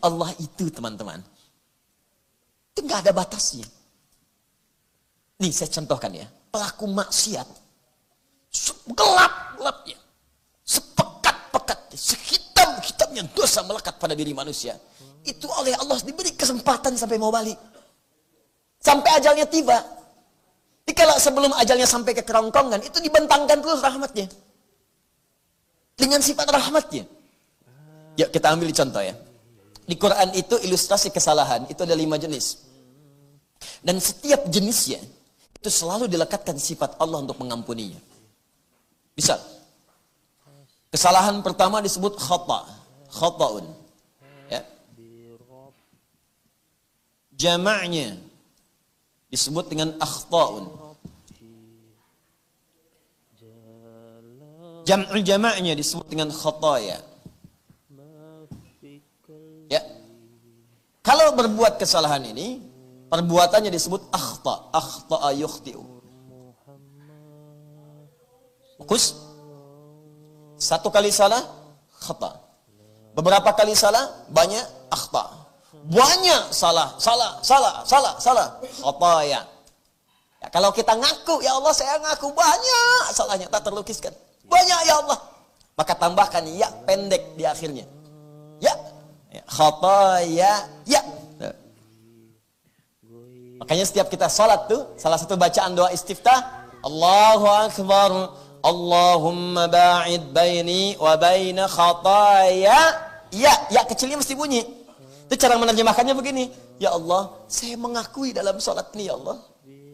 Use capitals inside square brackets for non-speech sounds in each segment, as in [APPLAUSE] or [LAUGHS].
Allah itu teman-teman. Itu nggak ada batasnya. Nih saya contohkan ya. Pelaku maksiat. Gelap-gelapnya. Sepekat-pekatnya. Sehitam-hitamnya dosa melekat pada diri manusia. Itu oleh Allah diberi kesempatan sampai mau balik. Sampai ajalnya tiba. Jadi kalau sebelum ajalnya sampai ke kerongkongan, itu dibentangkan terus rahmatnya. Dengan sifat rahmatnya. Yuk kita ambil contoh ya. Di Quran itu ilustrasi kesalahan, itu ada lima jenis. Dan setiap jenisnya, itu selalu dilekatkan sifat Allah untuk mengampuninya. Bisa. Kesalahan pertama disebut khata. Khata'un. Ya. Jamaknya disebut dengan akhta'un. Jam'ul jamaknya disebut dengan khataya. Ya. Kalau berbuat kesalahan ini, Perbuatannya disebut akhta, akhta yukhti'u. Fokus. Satu kali salah, khata. Beberapa kali salah, banyak akhta. Banyak salah, salah, salah, salah, salah. Khata ya. ya. Kalau kita ngaku, ya Allah saya ngaku banyak salahnya, tak terlukiskan. Banyak ya Allah. Maka tambahkan ya pendek di akhirnya. Ya. ya. Ya, ya. Makanya setiap kita sholat tuh, salah satu bacaan doa istiftah, Allahu Akbar, Allahumma ba'id baini wa baina khataya. Ya, ya kecilnya mesti bunyi. Itu cara menerjemahkannya begini. Ya Allah, saya mengakui dalam sholat ini ya Allah.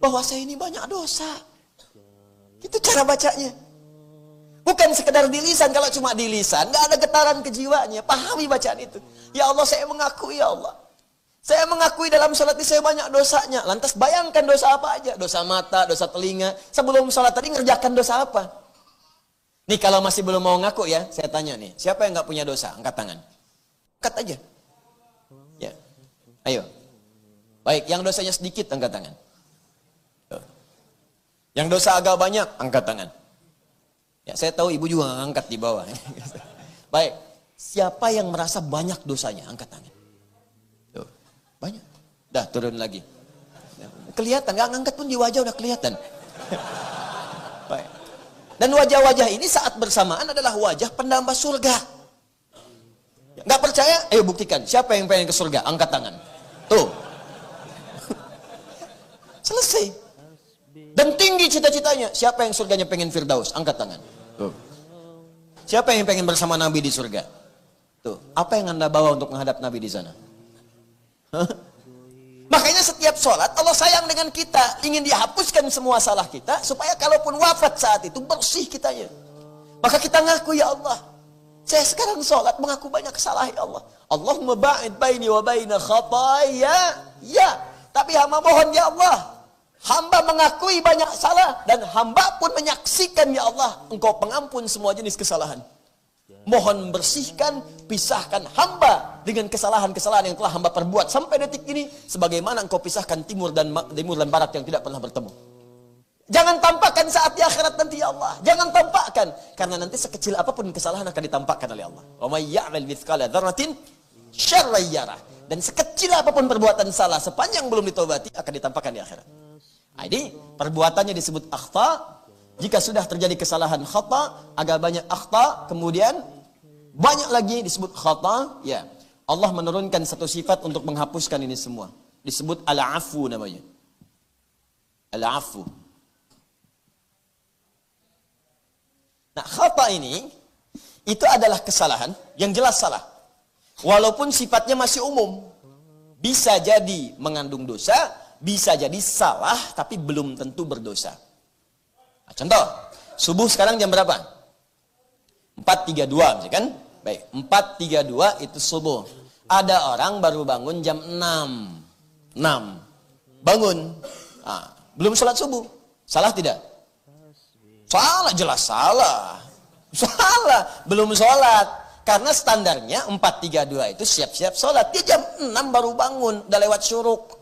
Bahwa saya ini banyak dosa. Itu cara bacanya. Bukan sekedar di lisan. Kalau cuma di lisan, nggak ada getaran kejiwaannya. Pahami bacaan itu. Ya Allah, saya mengakui ya Allah. Saya mengakui dalam sholat ini saya banyak dosanya. Lantas bayangkan dosa apa aja. Dosa mata, dosa telinga. Sebelum sholat tadi ngerjakan dosa apa? Nih kalau masih belum mau ngaku ya, saya tanya nih. Siapa yang nggak punya dosa? Angkat tangan. Angkat aja. Ya. Ayo. Baik, yang dosanya sedikit angkat tangan. Yang dosa agak banyak, angkat tangan. Ya, saya tahu ibu juga angkat di bawah. [LAUGHS] Baik, siapa yang merasa banyak dosanya? Angkat tangan. Banyak. Dah turun lagi. Kelihatan, nggak ngangkat pun di wajah udah kelihatan. [LAUGHS] Baik. Dan wajah-wajah ini saat bersamaan adalah wajah penambah surga. Nggak percaya? Ayo buktikan. Siapa yang pengen ke surga? Angkat tangan. Tuh. [LAUGHS] Selesai. Dan tinggi cita-citanya. Siapa yang surganya pengen Firdaus? Angkat tangan. Siapa yang pengen bersama Nabi di surga? Tuh. Apa yang anda bawa untuk menghadap Nabi di sana? Makanya setiap sholat Allah sayang dengan kita. Ingin dihapuskan semua salah kita. Supaya kalaupun wafat saat itu bersih kitanya. Maka kita ngaku ya Allah. Saya sekarang sholat mengaku banyak kesalahan ya Allah. Allahumma ba'id baini wa baina khataya. Ya. Tapi hamba mohon ya Allah. Hamba mengakui banyak salah. Dan hamba pun menyaksikan ya Allah. Engkau pengampun semua jenis kesalahan. Mohon bersihkan, pisahkan hamba dengan kesalahan-kesalahan yang telah hamba perbuat sampai detik ini sebagaimana engkau pisahkan timur dan timur dan barat yang tidak pernah bertemu. Jangan tampakkan saat di akhirat nanti ya Allah. Jangan tampakkan karena nanti sekecil apa pun kesalahan akan ditampakkan oleh Allah. Wa may ya'mal mithqala dzarratin Dan sekecil apa pun perbuatan salah sepanjang belum ditobati akan ditampakkan di akhirat. Nah, perbuatannya disebut akhta. Jika sudah terjadi kesalahan khata, agak banyak akhta, kemudian banyak lagi disebut khata, ya. Allah menurunkan satu sifat untuk menghapuskan ini semua. Disebut al-afu namanya. Al-afu. Nah, khata ini itu adalah kesalahan yang jelas salah. Walaupun sifatnya masih umum. Bisa jadi mengandung dosa, bisa jadi salah tapi belum tentu berdosa. Nah, contoh, subuh sekarang jam berapa? 4.32 misalkan. Baik, 4.32 itu subuh. Ada orang baru bangun jam 6. 6. Bangun. Nah, belum sholat subuh. Salah tidak? Salah, jelas salah. [LAUGHS] Salah, belum sholat. Karena standarnya 432 itu siap-siap sholat. Dia jam 6 baru bangun, udah lewat syuruk.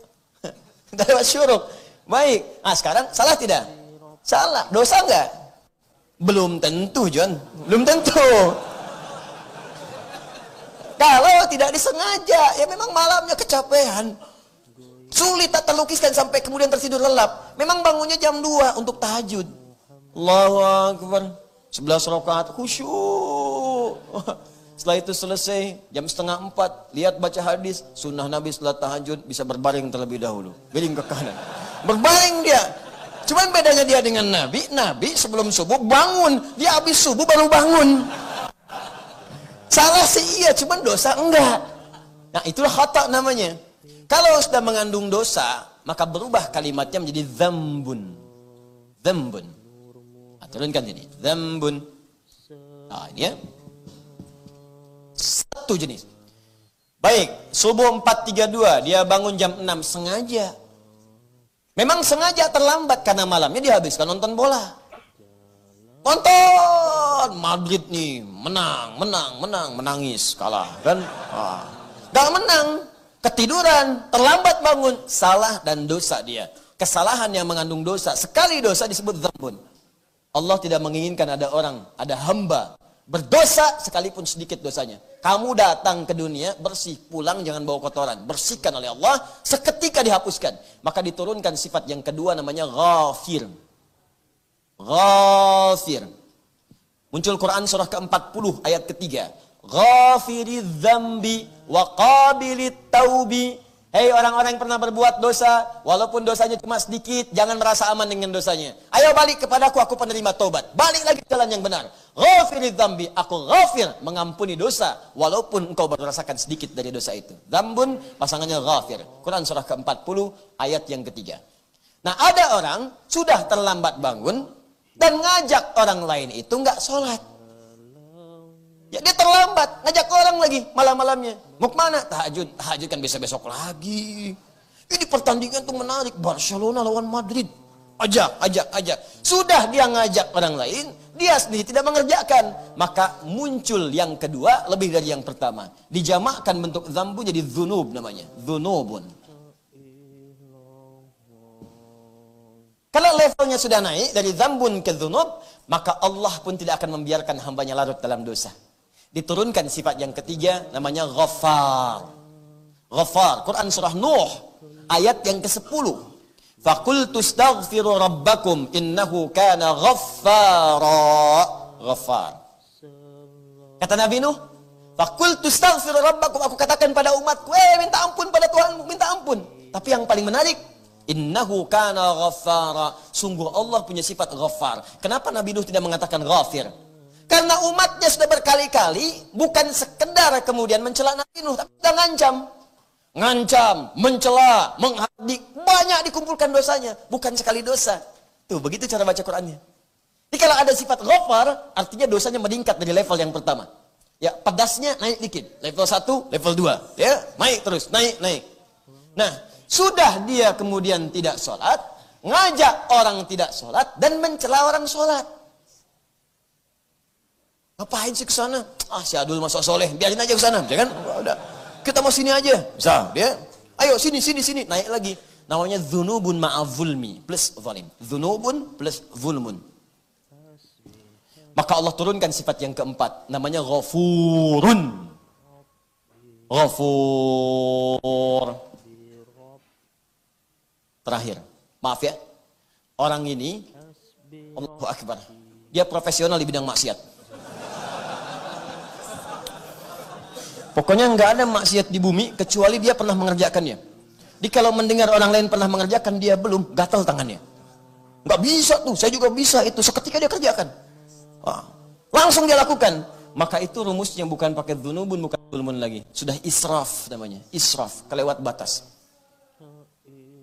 Udah lewat syuruk. Baik, nah sekarang salah tidak? Salah, dosa enggak? Belum tentu John, belum tentu. Kalau tidak disengaja, ya memang malamnya kecapean. Sulit tak terlukiskan sampai kemudian tertidur lelap. Memang bangunnya jam 2 untuk tahajud. Allahu Akbar. 11 rakaat khusyuk. Setelah itu selesai, jam setengah empat, lihat baca hadis, sunnah Nabi setelah tahajud bisa berbaring terlebih dahulu. Beling ke kanan. Berbaring dia. Cuman bedanya dia dengan Nabi, Nabi sebelum subuh bangun. Dia habis subuh baru bangun. Salah sih iya, cuman dosa enggak. Nah itulah khata namanya. Kalau sudah mengandung dosa, maka berubah kalimatnya menjadi zambun. Zambun. Nah, turunkan ini. Zambun. Nah ini ya satu jenis. Baik, subuh 4.32, dia bangun jam 6 sengaja. Memang sengaja terlambat karena malamnya dihabiskan nonton bola. Nonton Madrid nih, menang, menang, menang, menangis, kalah kan? Ah. Gak menang, ketiduran, terlambat bangun, salah dan dosa dia. Kesalahan yang mengandung dosa, sekali dosa disebut zambun. Allah tidak menginginkan ada orang, ada hamba Berdosa sekalipun sedikit dosanya. Kamu datang ke dunia bersih, pulang jangan bawa kotoran. Bersihkan oleh Allah, seketika dihapuskan. Maka diturunkan sifat yang kedua namanya ghafir. Ghafir. Muncul Quran surah ke-40 ayat ketiga. Ghafiri dzambi wa qabilit taubi Hei orang-orang yang pernah berbuat dosa, walaupun dosanya cuma sedikit, jangan merasa aman dengan dosanya. Ayo balik kepadaku, aku penerima tobat. Balik lagi ke jalan yang benar. Ghafirid dzambi, aku ghafir, mengampuni dosa, walaupun engkau baru rasakan sedikit dari dosa itu. Dzambun, pasangannya ghafir. Quran surah ke-40, ayat yang ketiga. Nah ada orang, sudah terlambat bangun, dan ngajak orang lain itu nggak sholat. Ya dia terlambat, ngajak orang lagi malam-malamnya. Mau ke mana? Tahajud. Tahajud kan besok-besok lagi. Ini pertandingan tuh menarik. Barcelona lawan Madrid. Ajak, ajak, ajak. Sudah dia ngajak orang lain, dia sendiri tidak mengerjakan. Maka muncul yang kedua lebih dari yang pertama. Dijamakkan bentuk zambu jadi zunub namanya. Zunubun. Kalau levelnya sudah naik dari zambun ke zunub, maka Allah pun tidak akan membiarkan hambanya larut dalam dosa diturunkan sifat yang ketiga namanya Ghaffar. Ghaffar, Quran surah Nuh ayat yang ke-10. Faqultu astaghfiru rabbakum innahu kana ghaffara. Ghaffar. Kata Nabi Nuh, Faqultu astaghfiru rabbakum, aku katakan pada umatku, eh minta ampun pada Tuhanmu, minta ampun. Tapi yang paling menarik, Innahu kana ghaffara. Sungguh Allah punya sifat ghaffar. Kenapa Nabi Nuh tidak mengatakan ghafir? Karena umatnya sudah berkali-kali bukan sekedar kemudian mencela Nabi Nuh, tapi sudah ngancam. Ngancam, mencela, menghadik, banyak dikumpulkan dosanya. Bukan sekali dosa. Tuh, begitu cara baca Qurannya. Jadi kalau ada sifat ghafar, artinya dosanya meningkat dari level yang pertama. Ya, pedasnya naik dikit. Level 1, level 2. Ya, naik terus, naik, naik. Nah, sudah dia kemudian tidak sholat, ngajak orang tidak sholat, dan mencela orang sholat. Ngapain sih ke sana? Ah, si Adul masuk soleh, biarin aja ke sana, ya kan? Udah. Kita mau sini aja. Bisa, dia. Ayo sini sini sini, naik lagi. Namanya dzunubun ma'avulmi plus zalim. Dzunubun plus zulmun. Maka Allah turunkan sifat yang keempat, namanya ghafurun. Ghafur. Terakhir, maaf ya. Orang ini Allahu Akbar. Dia profesional di bidang maksiat. Pokoknya nggak ada maksiat di bumi kecuali dia pernah mengerjakannya. Jadi kalau mendengar orang lain pernah mengerjakan dia belum, gatal tangannya. Nggak bisa tuh, saya juga bisa itu. Seketika dia kerjakan. Wah, langsung dia lakukan. Maka itu rumusnya bukan pakai dunubun, bukan zulmun lagi. Sudah israf namanya. Israf, kelewat batas.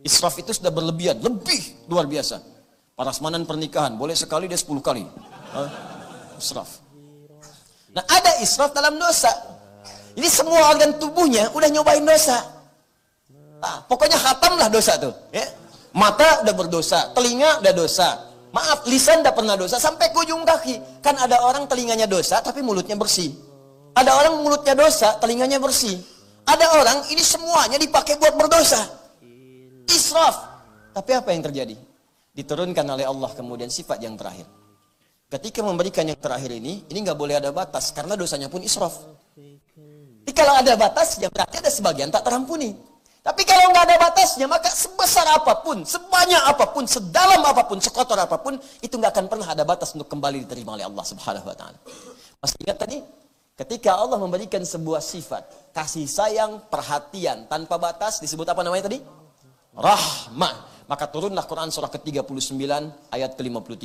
Israf itu sudah berlebihan, lebih luar biasa. Parasmanan pernikahan, boleh sekali dia sepuluh kali. Israf. Nah ada israf dalam dosa. Jadi semua organ tubuhnya udah nyobain dosa. Nah, pokoknya lah dosa tuh. Ya. Mata udah berdosa, telinga udah dosa. Maaf, lisan udah pernah dosa sampai ke ujung kaki. Kan ada orang telinganya dosa tapi mulutnya bersih. Ada orang mulutnya dosa, telinganya bersih. Ada orang ini semuanya dipakai buat berdosa. Israf. Tapi apa yang terjadi? Diturunkan oleh Allah kemudian sifat yang terakhir. Ketika memberikan yang terakhir ini, ini nggak boleh ada batas karena dosanya pun israf. Jadi kalau ada batasnya berarti ada sebagian tak terampuni. Tapi kalau nggak ada batasnya, maka sebesar apa pun, sebanyak apa pun, sedalam apa pun, sekotor apa pun, itu nggak akan pernah ada batas untuk kembali diterima oleh Allah Subhanahu Wa Taala. Masih ingat tadi? Ketika Allah memberikan sebuah sifat kasih sayang, perhatian tanpa batas disebut apa namanya tadi? Rahmah. Maka turunlah Quran surah ke-39 ayat ke-53.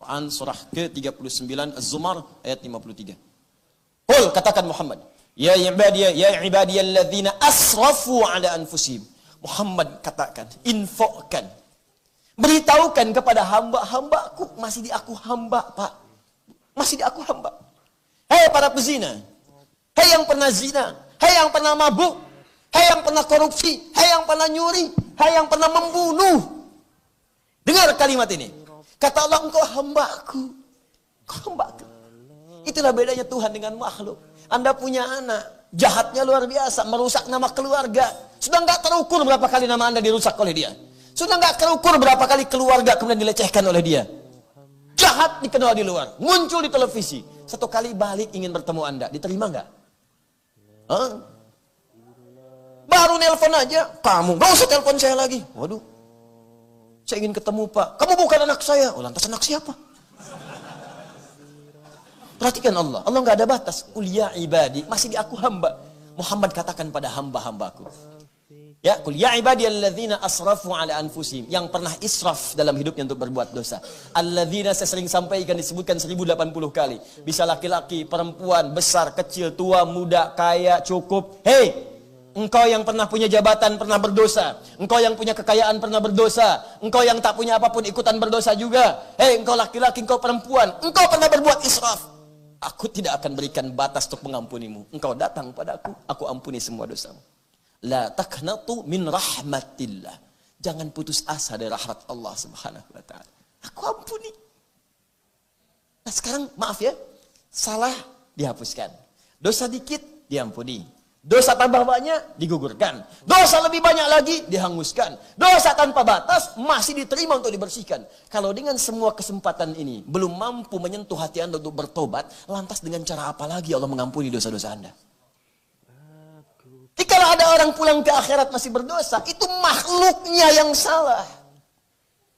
Quran surah ke-39 Az-Zumar ayat 53. Qul katakan Muhammad, Ya ibadiyah, ya ibadiyalladzina asrafu ala anfusihim. Muhammad katakan, infokkan. Beritahukan kepada hamba-hambaku, masih di aku hamba, Pak. Masih di aku hamba. Hei para pezina. Hei yang pernah zina. Hei yang pernah mabuk. Hei yang pernah korupsi. Hei yang pernah nyuri. Hei yang pernah membunuh. Dengar kalimat ini. Kata Allah, engkau hambaku. Engkau hambaku. Itulah bedanya Tuhan dengan makhluk. Anda punya anak, jahatnya luar biasa, merusak nama keluarga. Sudah nggak terukur berapa kali nama Anda dirusak oleh dia. Sudah nggak terukur berapa kali keluarga kemudian dilecehkan oleh dia. Jahat dikenal di luar, muncul di televisi. Satu kali balik ingin bertemu Anda, diterima nggak? Huh? Baru nelpon aja, kamu nggak usah telepon saya lagi. Waduh, saya ingin ketemu Pak. Kamu bukan anak saya. Oh lantas anak siapa? Perhatikan Allah. Allah nggak ada batas. Kuliah ibadi. Masih di aku hamba. Muhammad katakan pada hamba-hambaku. Ya, kul ya ibadiyalladzina asrafu ala anfusihim yang pernah israf dalam hidupnya untuk berbuat dosa. Alladzina saya sering sampaikan disebutkan 1080 kali. Bisa laki-laki, perempuan, besar, kecil, tua, muda, kaya, cukup. Hei, engkau yang pernah punya jabatan pernah berdosa. Engkau yang punya kekayaan pernah berdosa. Engkau yang tak punya apa pun ikutan berdosa juga. Hei, engkau laki-laki, engkau perempuan, engkau pernah berbuat israf. Aku tidak akan berikan batas untuk mengampunimu. Engkau datang padaku, aku ampuni semua dosamu. La taknatu min rahmatillah. Jangan putus asa dari rahmat Allah Subhanahu wa taala. Aku ampuni. Nah, sekarang maaf ya. Salah dihapuskan. Dosa dikit diampuni. Dosa tambah banyak digugurkan. Dosa lebih banyak lagi dihanguskan. Dosa tanpa batas masih diterima untuk dibersihkan. Kalau dengan semua kesempatan ini belum mampu menyentuh hati Anda untuk bertobat, lantas dengan cara apa lagi Allah mengampuni dosa-dosa Anda? Kalau ada orang pulang ke akhirat masih berdosa, itu makhluknya yang salah.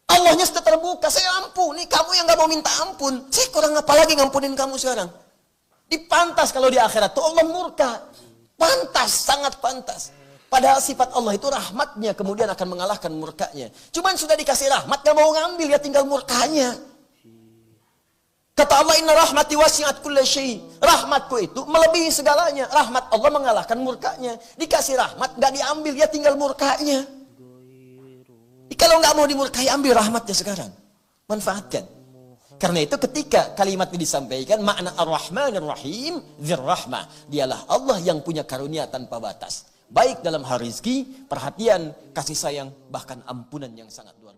Allahnya sudah terbuka, saya ampuni. Kamu yang gak mau minta ampun, saya kurang apa lagi ngampunin kamu sekarang? Dipantas kalau di akhirat tuh Allah murka. Pantas, sangat pantas. Padahal sifat Allah itu rahmatnya kemudian akan mengalahkan murkanya. Cuman sudah dikasih rahmat, gak mau ngambil, ya tinggal murkanya. Kata Allah, inna rahmati wasi'at kulla. Rahmatku itu melebihi segalanya. Rahmat Allah mengalahkan murkanya. Dikasih rahmat, gak diambil, ya tinggal murkanya. Kalau nggak mau dimurkai, ambil rahmatnya sekarang. Manfaatkan. Karena itu ketika kalimat ini disampaikan, makna ar-Rahman ar-Rahim, zirrahmah. Dialah Allah yang punya karunia tanpa batas. Baik dalam hal rizki, perhatian, kasih sayang, bahkan ampunan yang sangat luar.